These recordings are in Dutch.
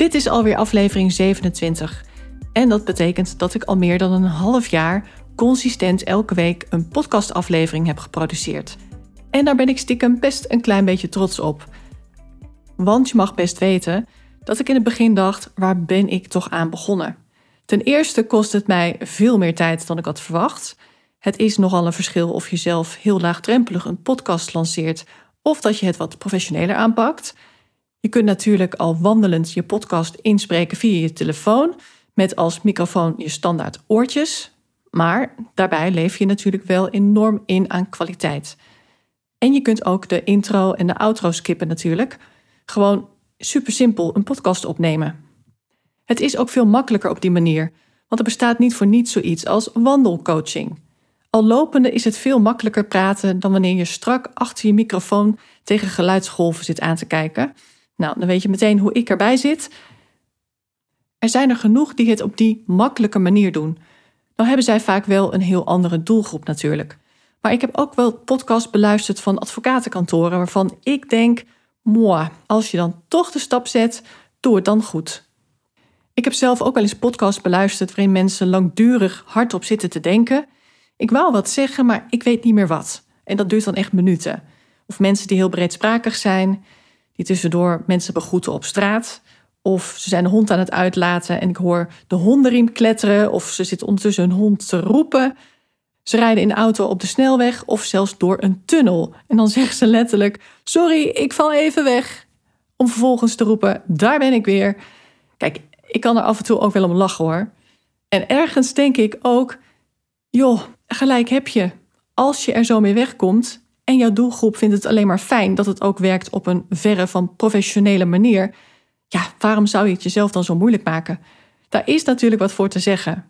Dit is alweer aflevering 27. En dat betekent dat ik al meer dan een half jaar consistent elke week een podcastaflevering heb geproduceerd. En daar ben ik stiekem best een klein beetje trots op. Want je mag best weten dat ik in het begin dacht: waar ben ik toch aan begonnen? Ten eerste kost het mij veel meer tijd dan ik had verwacht. Het is nogal een verschil of je zelf heel laagdrempelig een podcast lanceert of dat je het wat professioneler aanpakt. Je kunt natuurlijk al wandelend je podcast inspreken via je telefoon, met als microfoon je standaard oortjes. Maar daarbij leef je natuurlijk wel enorm in aan kwaliteit. En je kunt ook de intro en de outro skippen natuurlijk. Gewoon super simpel een podcast opnemen. Het is ook veel makkelijker op die manier, want er bestaat niet voor niets zoiets als wandelcoaching. Al lopende is het veel makkelijker praten dan wanneer je strak achter je microfoon tegen geluidsgolven zit aan te kijken nou, dan weet je meteen hoe ik erbij zit. Er zijn er genoeg die het op die makkelijke manier doen. Dan hebben zij vaak wel een heel andere doelgroep natuurlijk. Maar ik heb ook wel podcasts beluisterd van advocatenkantoren waarvan ik denk, moi, als je dan toch de stap zet, doe het dan goed. Ik heb zelf ook wel eens podcasts beluisterd waarin mensen langdurig hardop zitten te denken. Ik wou wat zeggen, maar ik weet niet meer wat. En dat duurt dan echt minuten. Of mensen die heel breedsprakig zijn die tussendoor mensen begroeten op straat. Of ze zijn een hond aan het uitlaten en ik hoor de hondenriem kletteren. Of ze zitten ondertussen hun hond te roepen. Ze rijden in de auto op de snelweg of zelfs door een tunnel. En dan zeggen ze letterlijk: Sorry, ik val even weg. Om vervolgens te roepen: Daar ben ik weer. Kijk, ik kan er af en toe ook wel om lachen hoor. En ergens denk ik ook: Joh, gelijk heb je. Als je er zo mee wegkomt, en jouw doelgroep vindt het alleen maar fijn dat het ook werkt op een verre van professionele manier, ja, waarom zou je het jezelf dan zo moeilijk maken? Daar is natuurlijk wat voor te zeggen.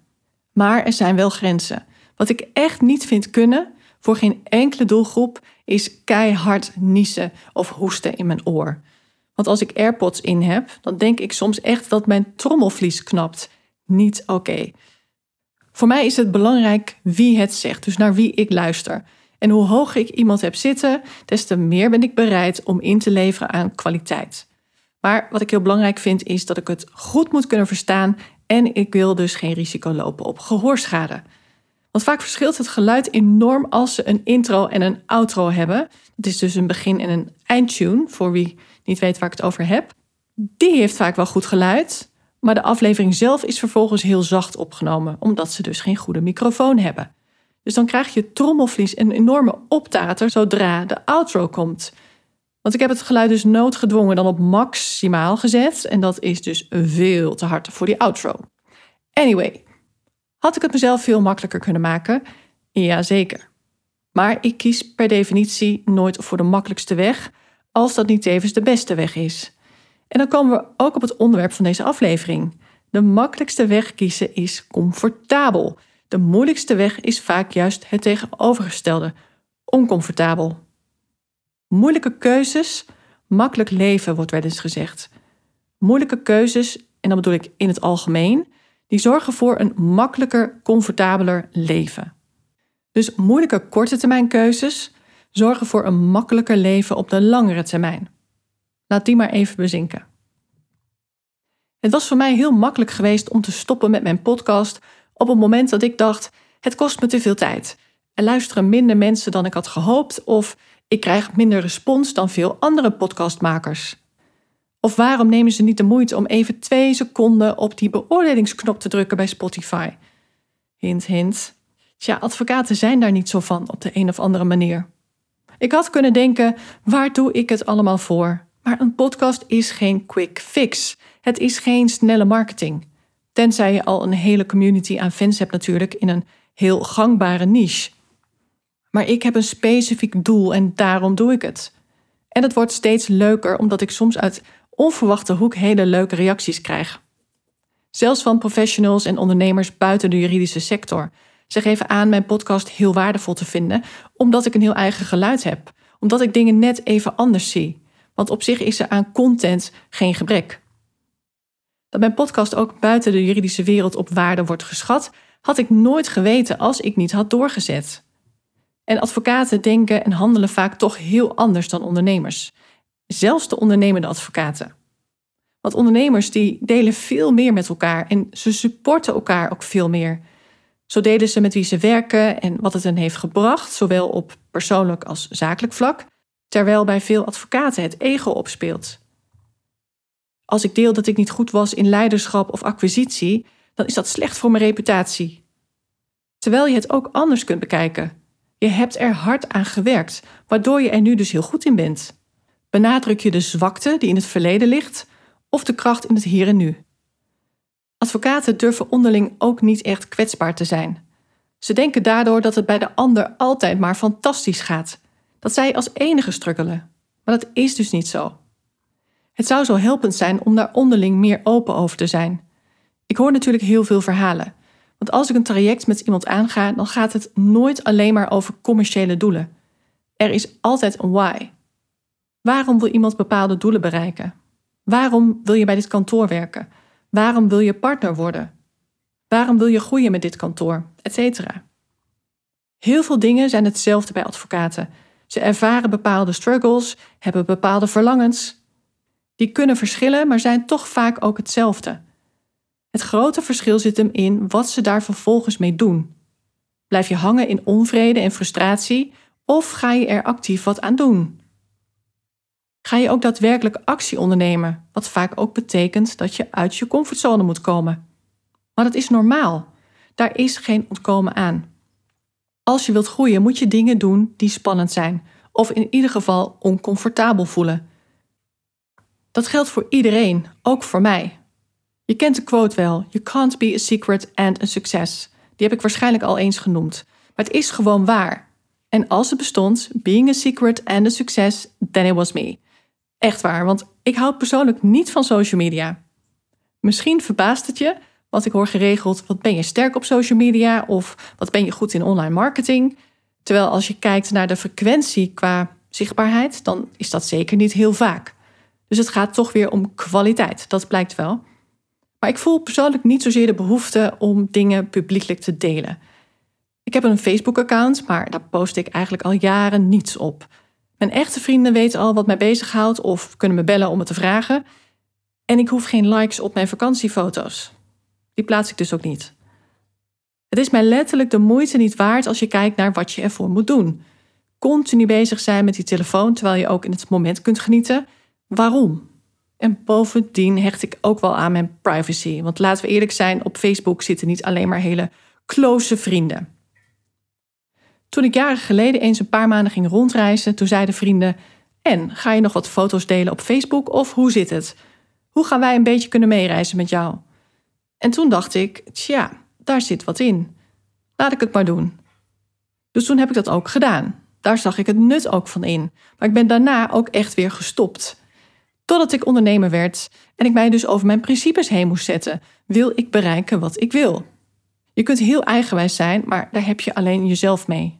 Maar er zijn wel grenzen. Wat ik echt niet vind kunnen voor geen enkele doelgroep is keihard niezen of hoesten in mijn oor. Want als ik AirPods in heb, dan denk ik soms echt dat mijn trommelvlies knapt. Niet oké. Voor mij is het belangrijk wie het zegt, dus naar wie ik luister. En hoe hoger ik iemand heb zitten, des te meer ben ik bereid om in te leveren aan kwaliteit. Maar wat ik heel belangrijk vind, is dat ik het goed moet kunnen verstaan en ik wil dus geen risico lopen op gehoorschade. Want vaak verschilt het geluid enorm als ze een intro en een outro hebben. Dat is dus een begin en een eindtune, voor wie niet weet waar ik het over heb. Die heeft vaak wel goed geluid, maar de aflevering zelf is vervolgens heel zacht opgenomen, omdat ze dus geen goede microfoon hebben. Dus dan krijg je trommelvlies een enorme optater zodra de outro komt. Want ik heb het geluid dus noodgedwongen dan op maximaal gezet. En dat is dus veel te hard voor die outro. Anyway, had ik het mezelf veel makkelijker kunnen maken? Jazeker. Maar ik kies per definitie nooit voor de makkelijkste weg, als dat niet tevens de beste weg is. En dan komen we ook op het onderwerp van deze aflevering. De makkelijkste weg kiezen is comfortabel. De moeilijkste weg is vaak juist het tegenovergestelde, oncomfortabel. Moeilijke keuzes, makkelijk leven wordt wel eens gezegd. Moeilijke keuzes, en dat bedoel ik in het algemeen, die zorgen voor een makkelijker, comfortabeler leven. Dus moeilijke korte termijn keuzes zorgen voor een makkelijker leven op de langere termijn. Laat die maar even bezinken. Het was voor mij heel makkelijk geweest om te stoppen met mijn podcast op het moment dat ik dacht: het kost me te veel tijd. Er luisteren minder mensen dan ik had gehoopt, of ik krijg minder respons dan veel andere podcastmakers. Of waarom nemen ze niet de moeite om even twee seconden op die beoordelingsknop te drukken bij Spotify? Hint, hint. Tja, advocaten zijn daar niet zo van op de een of andere manier. Ik had kunnen denken: waar doe ik het allemaal voor? Maar een podcast is geen quick fix. Het is geen snelle marketing. Tenzij je al een hele community aan fans hebt natuurlijk in een heel gangbare niche. Maar ik heb een specifiek doel en daarom doe ik het. En het wordt steeds leuker omdat ik soms uit onverwachte hoek hele leuke reacties krijg. Zelfs van professionals en ondernemers buiten de juridische sector. Ze geven aan mijn podcast heel waardevol te vinden, omdat ik een heel eigen geluid heb. Omdat ik dingen net even anders zie. Want op zich is er aan content geen gebrek. Dat mijn podcast ook buiten de juridische wereld op waarde wordt geschat, had ik nooit geweten als ik niet had doorgezet. En advocaten denken en handelen vaak toch heel anders dan ondernemers. Zelfs de ondernemende advocaten. Want ondernemers die delen veel meer met elkaar en ze supporten elkaar ook veel meer. Zo delen ze met wie ze werken en wat het hen heeft gebracht, zowel op persoonlijk als zakelijk vlak, terwijl bij veel advocaten het ego opspeelt. Als ik deel dat ik niet goed was in leiderschap of acquisitie, dan is dat slecht voor mijn reputatie. Terwijl je het ook anders kunt bekijken. Je hebt er hard aan gewerkt, waardoor je er nu dus heel goed in bent. Benadruk je de zwakte die in het verleden ligt of de kracht in het hier en nu? Advocaten durven onderling ook niet echt kwetsbaar te zijn. Ze denken daardoor dat het bij de ander altijd maar fantastisch gaat, dat zij als enige struggelen. Maar dat is dus niet zo. Het zou zo helpend zijn om daar onderling meer open over te zijn. Ik hoor natuurlijk heel veel verhalen. Want als ik een traject met iemand aanga, dan gaat het nooit alleen maar over commerciële doelen. Er is altijd een why. Waarom wil iemand bepaalde doelen bereiken? Waarom wil je bij dit kantoor werken? Waarom wil je partner worden? Waarom wil je groeien met dit kantoor? Etcetera. Heel veel dingen zijn hetzelfde bij advocaten. Ze ervaren bepaalde struggles, hebben bepaalde verlangens. Die kunnen verschillen, maar zijn toch vaak ook hetzelfde. Het grote verschil zit hem in wat ze daar vervolgens mee doen. Blijf je hangen in onvrede en frustratie of ga je er actief wat aan doen? Ga je ook daadwerkelijk actie ondernemen, wat vaak ook betekent dat je uit je comfortzone moet komen. Maar dat is normaal. Daar is geen ontkomen aan. Als je wilt groeien, moet je dingen doen die spannend zijn, of in ieder geval oncomfortabel voelen. Dat geldt voor iedereen, ook voor mij. Je kent de quote wel: You can't be a secret and a success. Die heb ik waarschijnlijk al eens genoemd. Maar het is gewoon waar. En als het bestond, being a secret and a success, then it was me. Echt waar, want ik houd persoonlijk niet van social media. Misschien verbaast het je, want ik hoor geregeld: wat ben je sterk op social media of wat ben je goed in online marketing? Terwijl als je kijkt naar de frequentie qua zichtbaarheid, dan is dat zeker niet heel vaak. Dus het gaat toch weer om kwaliteit, dat blijkt wel. Maar ik voel persoonlijk niet zozeer de behoefte om dingen publiekelijk te delen. Ik heb een Facebook-account, maar daar post ik eigenlijk al jaren niets op. Mijn echte vrienden weten al wat mij bezighoudt of kunnen me bellen om het te vragen. En ik hoef geen likes op mijn vakantiefoto's. Die plaats ik dus ook niet. Het is mij letterlijk de moeite niet waard als je kijkt naar wat je ervoor moet doen. Continu bezig zijn met die telefoon terwijl je ook in het moment kunt genieten. Waarom? En bovendien hecht ik ook wel aan mijn privacy. Want laten we eerlijk zijn, op Facebook zitten niet alleen maar hele close vrienden. Toen ik jaren geleden eens een paar maanden ging rondreizen, toen zeiden vrienden: En ga je nog wat foto's delen op Facebook of hoe zit het? Hoe gaan wij een beetje kunnen meereizen met jou? En toen dacht ik: Tja, daar zit wat in. Laat ik het maar doen. Dus toen heb ik dat ook gedaan. Daar zag ik het nut ook van in. Maar ik ben daarna ook echt weer gestopt. Totdat ik ondernemer werd en ik mij dus over mijn principes heen moest zetten. Wil ik bereiken wat ik wil? Je kunt heel eigenwijs zijn, maar daar heb je alleen jezelf mee.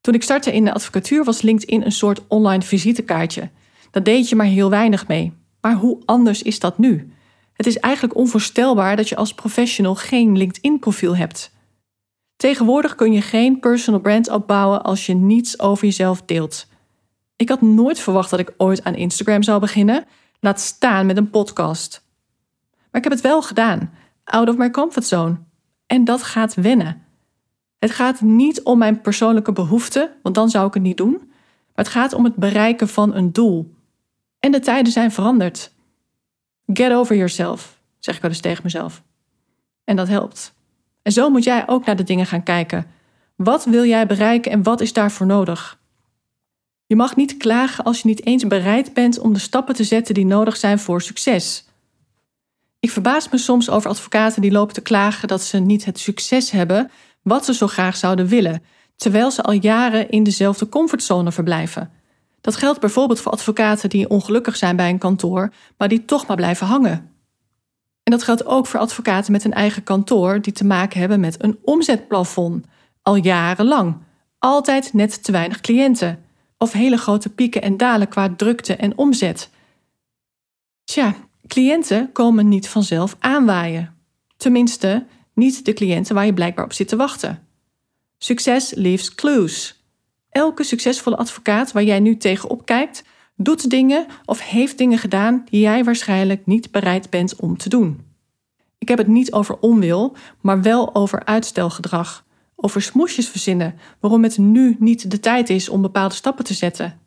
Toen ik startte in de advocatuur was LinkedIn een soort online visitekaartje. Daar deed je maar heel weinig mee. Maar hoe anders is dat nu? Het is eigenlijk onvoorstelbaar dat je als professional geen LinkedIn-profiel hebt. Tegenwoordig kun je geen personal brand opbouwen als je niets over jezelf deelt. Ik had nooit verwacht dat ik ooit aan Instagram zou beginnen, laat staan met een podcast. Maar ik heb het wel gedaan, out of my comfort zone. En dat gaat wennen. Het gaat niet om mijn persoonlijke behoeften, want dan zou ik het niet doen. Maar het gaat om het bereiken van een doel. En de tijden zijn veranderd. Get over yourself, zeg ik wel eens tegen mezelf. En dat helpt. En zo moet jij ook naar de dingen gaan kijken. Wat wil jij bereiken en wat is daarvoor nodig? Je mag niet klagen als je niet eens bereid bent om de stappen te zetten die nodig zijn voor succes. Ik verbaas me soms over advocaten die lopen te klagen dat ze niet het succes hebben wat ze zo graag zouden willen, terwijl ze al jaren in dezelfde comfortzone verblijven. Dat geldt bijvoorbeeld voor advocaten die ongelukkig zijn bij een kantoor, maar die toch maar blijven hangen. En dat geldt ook voor advocaten met een eigen kantoor die te maken hebben met een omzetplafond, al jarenlang. Altijd net te weinig cliënten. Of hele grote pieken en dalen qua drukte en omzet. Tja, cliënten komen niet vanzelf aanwaaien. Tenminste, niet de cliënten waar je blijkbaar op zit te wachten. Succes leaves clues. Elke succesvolle advocaat waar jij nu tegenop kijkt, doet dingen of heeft dingen gedaan die jij waarschijnlijk niet bereid bent om te doen. Ik heb het niet over onwil, maar wel over uitstelgedrag. Over smoesjes verzinnen waarom het nu niet de tijd is om bepaalde stappen te zetten.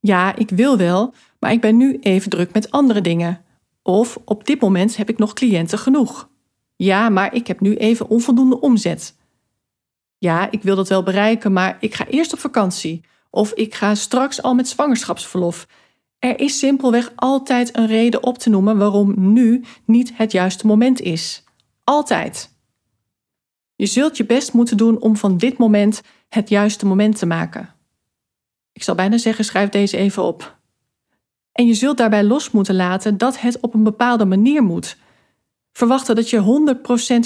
Ja, ik wil wel, maar ik ben nu even druk met andere dingen. Of op dit moment heb ik nog cliënten genoeg. Ja, maar ik heb nu even onvoldoende omzet. Ja, ik wil dat wel bereiken, maar ik ga eerst op vakantie. Of ik ga straks al met zwangerschapsverlof. Er is simpelweg altijd een reden op te noemen waarom nu niet het juiste moment is. Altijd. Je zult je best moeten doen om van dit moment het juiste moment te maken. Ik zal bijna zeggen, schrijf deze even op. En je zult daarbij los moeten laten dat het op een bepaalde manier moet. Verwachten dat je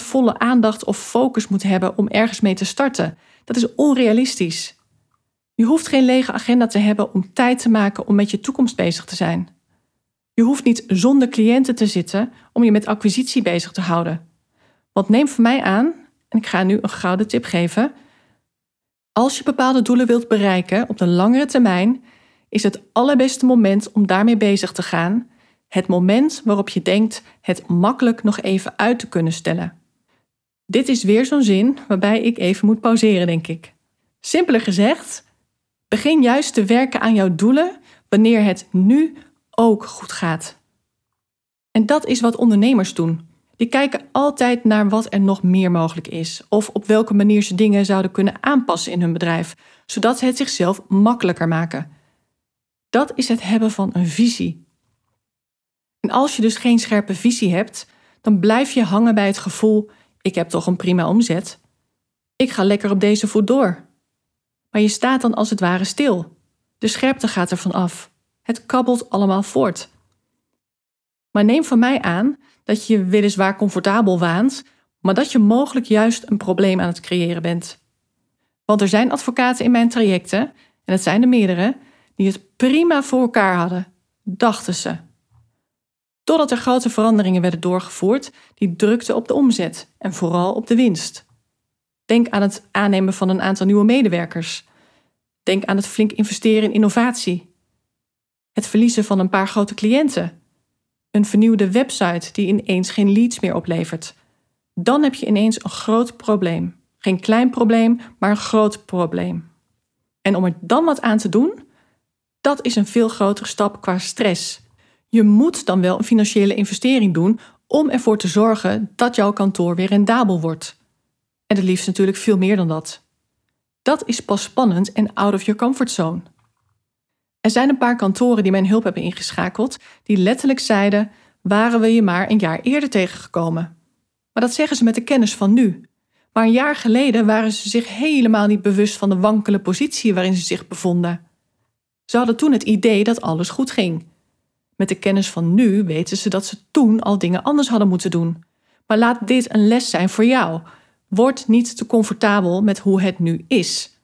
100% volle aandacht of focus moet hebben om ergens mee te starten. Dat is onrealistisch. Je hoeft geen lege agenda te hebben om tijd te maken om met je toekomst bezig te zijn. Je hoeft niet zonder cliënten te zitten om je met acquisitie bezig te houden. Want neem van mij aan, en ik ga nu een gouden tip geven. Als je bepaalde doelen wilt bereiken op de langere termijn, is het allerbeste moment om daarmee bezig te gaan het moment waarop je denkt het makkelijk nog even uit te kunnen stellen. Dit is weer zo'n zin waarbij ik even moet pauzeren, denk ik. Simpeler gezegd, begin juist te werken aan jouw doelen wanneer het nu ook goed gaat. En dat is wat ondernemers doen. Die kijken altijd naar wat er nog meer mogelijk is, of op welke manier ze dingen zouden kunnen aanpassen in hun bedrijf, zodat ze het zichzelf makkelijker maken. Dat is het hebben van een visie. En als je dus geen scherpe visie hebt, dan blijf je hangen bij het gevoel: ik heb toch een prima omzet. Ik ga lekker op deze voet door. Maar je staat dan als het ware stil. De scherpte gaat ervan af. Het kabbelt allemaal voort. Maar neem van mij aan dat je je weliswaar comfortabel waant, maar dat je mogelijk juist een probleem aan het creëren bent. Want er zijn advocaten in mijn trajecten, en het zijn er meerdere, die het prima voor elkaar hadden, dachten ze. Totdat er grote veranderingen werden doorgevoerd die drukten op de omzet en vooral op de winst. Denk aan het aannemen van een aantal nieuwe medewerkers. Denk aan het flink investeren in innovatie. Het verliezen van een paar grote cliënten. Een vernieuwde website die ineens geen leads meer oplevert. Dan heb je ineens een groot probleem. Geen klein probleem, maar een groot probleem. En om er dan wat aan te doen, dat is een veel grotere stap qua stress. Je moet dan wel een financiële investering doen om ervoor te zorgen dat jouw kantoor weer rendabel wordt. En het liefst natuurlijk veel meer dan dat. Dat is pas spannend en out of your comfort zone. Er zijn een paar kantoren die mijn hulp hebben ingeschakeld, die letterlijk zeiden: waren we je maar een jaar eerder tegengekomen. Maar dat zeggen ze met de kennis van nu. Maar een jaar geleden waren ze zich helemaal niet bewust van de wankele positie waarin ze zich bevonden. Ze hadden toen het idee dat alles goed ging. Met de kennis van nu weten ze dat ze toen al dingen anders hadden moeten doen. Maar laat dit een les zijn voor jou. Word niet te comfortabel met hoe het nu is.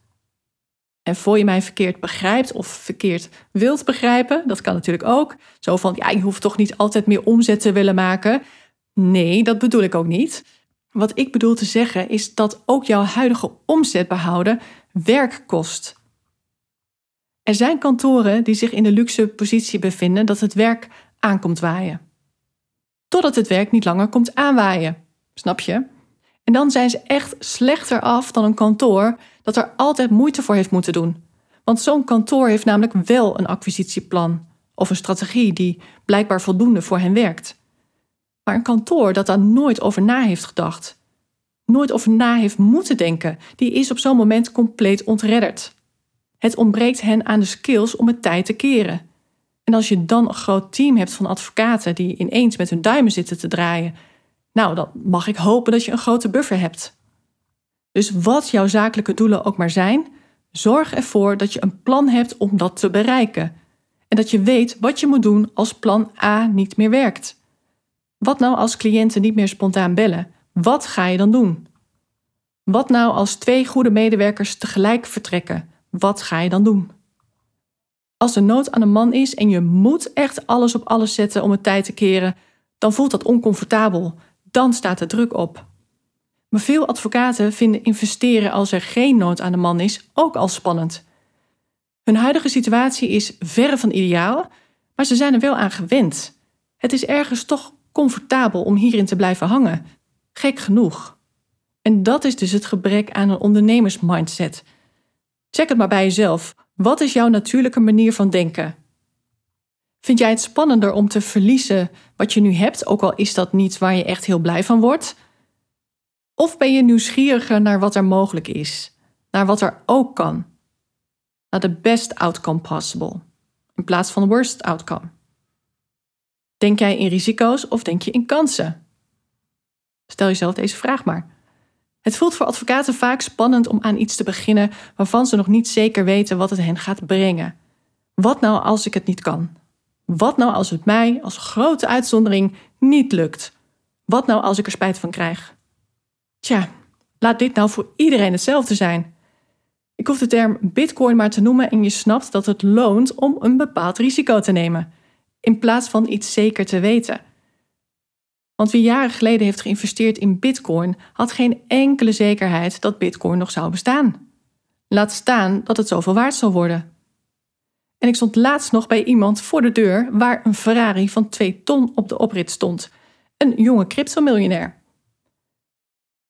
En voor je mij verkeerd begrijpt of verkeerd wilt begrijpen, dat kan natuurlijk ook. Zo van, ja, je hoeft toch niet altijd meer omzet te willen maken. Nee, dat bedoel ik ook niet. Wat ik bedoel te zeggen is dat ook jouw huidige omzet behouden werk kost. Er zijn kantoren die zich in de luxe positie bevinden dat het werk aankomt waaien. Totdat het werk niet langer komt aanwaaien. Snap je? En dan zijn ze echt slechter af dan een kantoor dat er altijd moeite voor heeft moeten doen. Want zo'n kantoor heeft namelijk wel een acquisitieplan of een strategie die blijkbaar voldoende voor hen werkt. Maar een kantoor dat daar nooit over na heeft gedacht, nooit over na heeft moeten denken, die is op zo'n moment compleet ontredderd. Het ontbreekt hen aan de skills om het tijd te keren. En als je dan een groot team hebt van advocaten die ineens met hun duimen zitten te draaien, nou, dan mag ik hopen dat je een grote buffer hebt. Dus wat jouw zakelijke doelen ook maar zijn, Zorg ervoor dat je een plan hebt om dat te bereiken. En dat je weet wat je moet doen als plan A niet meer werkt. Wat nou als cliënten niet meer spontaan bellen? Wat ga je dan doen? Wat nou als twee goede medewerkers tegelijk vertrekken? Wat ga je dan doen? Als er nood aan een man is en je moet echt alles op alles zetten om het tijd te keren, dan voelt dat oncomfortabel. Dan staat er druk op. Maar veel advocaten vinden investeren als er geen nood aan de man is ook al spannend. Hun huidige situatie is verre van ideaal, maar ze zijn er wel aan gewend. Het is ergens toch comfortabel om hierin te blijven hangen. Gek genoeg. En dat is dus het gebrek aan een ondernemersmindset. Check het maar bij jezelf. Wat is jouw natuurlijke manier van denken? Vind jij het spannender om te verliezen wat je nu hebt, ook al is dat niet waar je echt heel blij van wordt? Of ben je nieuwsgieriger naar wat er mogelijk is, naar wat er ook kan? Naar de best outcome possible, in plaats van worst outcome. Denk jij in risico's of denk je in kansen? Stel jezelf deze vraag maar. Het voelt voor advocaten vaak spannend om aan iets te beginnen waarvan ze nog niet zeker weten wat het hen gaat brengen. Wat nou als ik het niet kan? Wat nou als het mij, als grote uitzondering, niet lukt? Wat nou als ik er spijt van krijg? Tja, laat dit nou voor iedereen hetzelfde zijn. Ik hoef de term Bitcoin maar te noemen en je snapt dat het loont om een bepaald risico te nemen, in plaats van iets zeker te weten. Want wie jaren geleden heeft geïnvesteerd in Bitcoin, had geen enkele zekerheid dat Bitcoin nog zou bestaan. Laat staan dat het zoveel waard zou worden. En ik stond laatst nog bij iemand voor de deur waar een Ferrari van 2 ton op de oprit stond. Een jonge cryptomiljonair.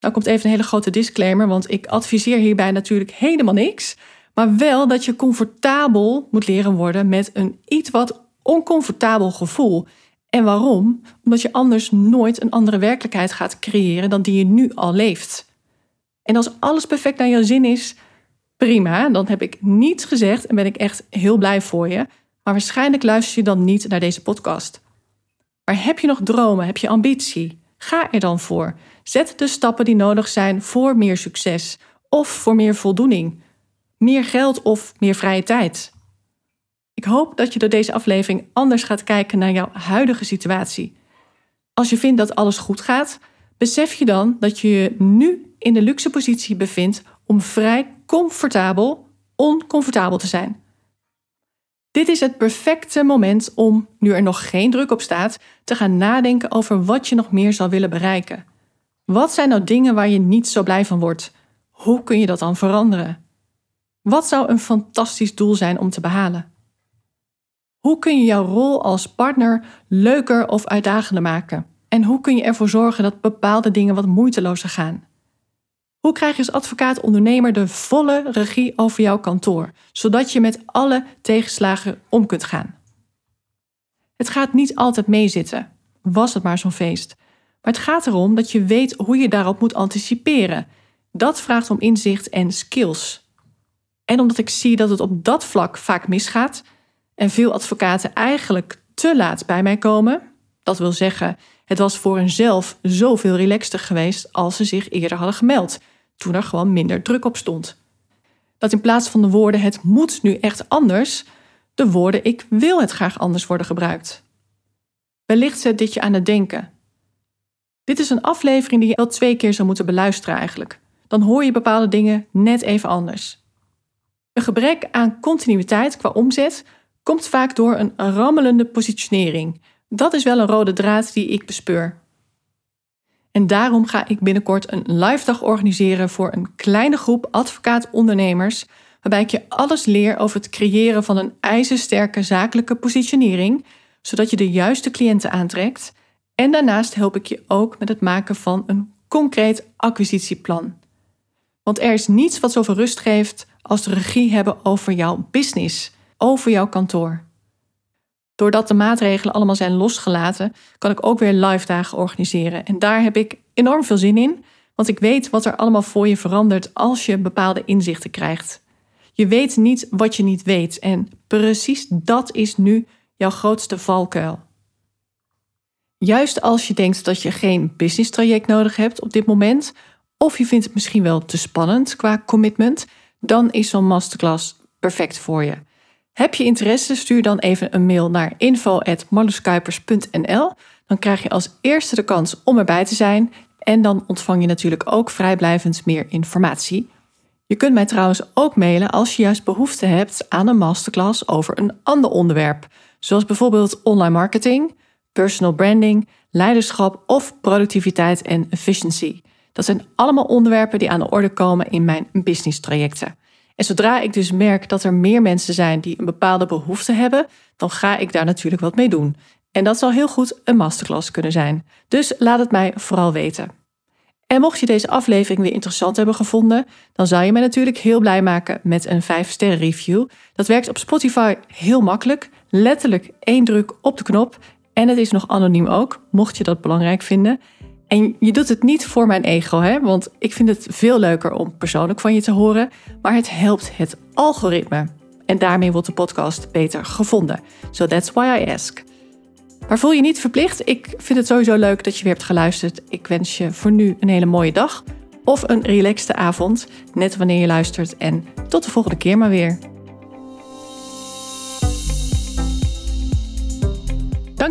Nou komt even een hele grote disclaimer, want ik adviseer hierbij natuurlijk helemaal niks. Maar wel dat je comfortabel moet leren worden met een iets wat oncomfortabel gevoel. En waarom? Omdat je anders nooit een andere werkelijkheid gaat creëren dan die je nu al leeft. En als alles perfect naar jouw zin is, prima, dan heb ik niets gezegd en ben ik echt heel blij voor je. Maar waarschijnlijk luister je dan niet naar deze podcast. Maar heb je nog dromen? Heb je ambitie? Ga er dan voor. Zet de stappen die nodig zijn voor meer succes of voor meer voldoening, meer geld of meer vrije tijd. Ik hoop dat je door deze aflevering anders gaat kijken naar jouw huidige situatie. Als je vindt dat alles goed gaat, besef je dan dat je je nu in de luxe positie bevindt om vrij comfortabel oncomfortabel te zijn. Dit is het perfecte moment om, nu er nog geen druk op staat, te gaan nadenken over wat je nog meer zal willen bereiken. Wat zijn nou dingen waar je niet zo blij van wordt? Hoe kun je dat dan veranderen? Wat zou een fantastisch doel zijn om te behalen? Hoe kun je jouw rol als partner leuker of uitdagender maken? En hoe kun je ervoor zorgen dat bepaalde dingen wat moeitelozer gaan? Hoe krijg je als advocaat-ondernemer de volle regie over jouw kantoor, zodat je met alle tegenslagen om kunt gaan? Het gaat niet altijd meezitten, was het maar zo'n feest. Maar het gaat erom dat je weet hoe je daarop moet anticiperen. Dat vraagt om inzicht en skills. En omdat ik zie dat het op dat vlak vaak misgaat en veel advocaten eigenlijk te laat bij mij komen, dat wil zeggen, het was voor henzelf zoveel relaxter geweest als ze zich eerder hadden gemeld toen er gewoon minder druk op stond. Dat in plaats van de woorden het moet nu echt anders, de woorden ik wil het graag anders worden gebruikt. Wellicht zet dit je aan het denken. Dit is een aflevering die je wel twee keer zou moeten beluisteren eigenlijk. Dan hoor je bepaalde dingen net even anders. Een gebrek aan continuïteit qua omzet komt vaak door een rammelende positionering. Dat is wel een rode draad die ik bespeur. En daarom ga ik binnenkort een live dag organiseren voor een kleine groep advocaat-ondernemers, waarbij ik je alles leer over het creëren van een ijzersterke zakelijke positionering, zodat je de juiste cliënten aantrekt. En daarnaast help ik je ook met het maken van een concreet acquisitieplan. Want er is niets wat zoveel rust geeft als de regie hebben over jouw business, over jouw kantoor. Doordat de maatregelen allemaal zijn losgelaten, kan ik ook weer live dagen organiseren. En daar heb ik enorm veel zin in, want ik weet wat er allemaal voor je verandert als je bepaalde inzichten krijgt. Je weet niet wat je niet weet en precies dat is nu jouw grootste valkuil. Juist als je denkt dat je geen business traject nodig hebt op dit moment, of je vindt het misschien wel te spannend qua commitment, dan is zo'n masterclass perfect voor je. Heb je interesse, stuur dan even een mail naar info.marloeskuipers.nl. Dan krijg je als eerste de kans om erbij te zijn en dan ontvang je natuurlijk ook vrijblijvend meer informatie. Je kunt mij trouwens ook mailen als je juist behoefte hebt aan een masterclass over een ander onderwerp, zoals bijvoorbeeld online marketing, personal branding, leiderschap of productiviteit en efficiency. Dat zijn allemaal onderwerpen die aan de orde komen in mijn business trajecten. En zodra ik dus merk dat er meer mensen zijn die een bepaalde behoefte hebben, dan ga ik daar natuurlijk wat mee doen. En dat zal heel goed een masterclass kunnen zijn. Dus laat het mij vooral weten. En mocht je deze aflevering weer interessant hebben gevonden, dan zou je mij natuurlijk heel blij maken met een 5-sterren review. Dat werkt op Spotify heel makkelijk. Letterlijk één druk op de knop. En het is nog anoniem ook, mocht je dat belangrijk vinden. En je doet het niet voor mijn ego, hè? want ik vind het veel leuker om persoonlijk van je te horen. Maar het helpt het algoritme. En daarmee wordt de podcast beter gevonden. So that's why I ask. Maar voel je niet verplicht. Ik vind het sowieso leuk dat je weer hebt geluisterd. Ik wens je voor nu een hele mooie dag of een relaxte avond, net wanneer je luistert. En tot de volgende keer maar weer.